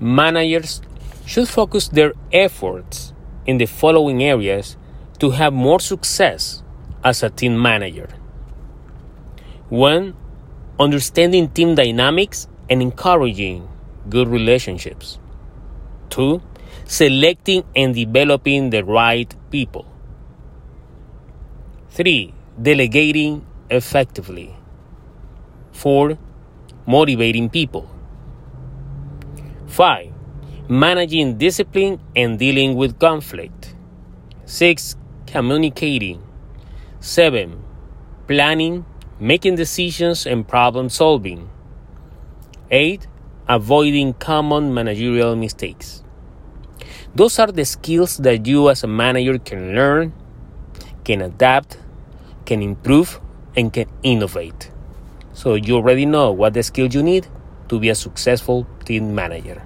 managers should focus their efforts in the following areas to have more success as a team manager. 1. Understanding team dynamics and encouraging good relationships. 2. Selecting and developing the right people. 3. Delegating effectively. 4. Motivating people. 5. Managing discipline and dealing with conflict. 6. Communicating. 7. Planning, making decisions, and problem solving. 8. Avoiding common managerial mistakes. Those are the skills that you as a manager can learn, can adapt, can improve, and can innovate. So you already know what the skills you need to be a successful team manager.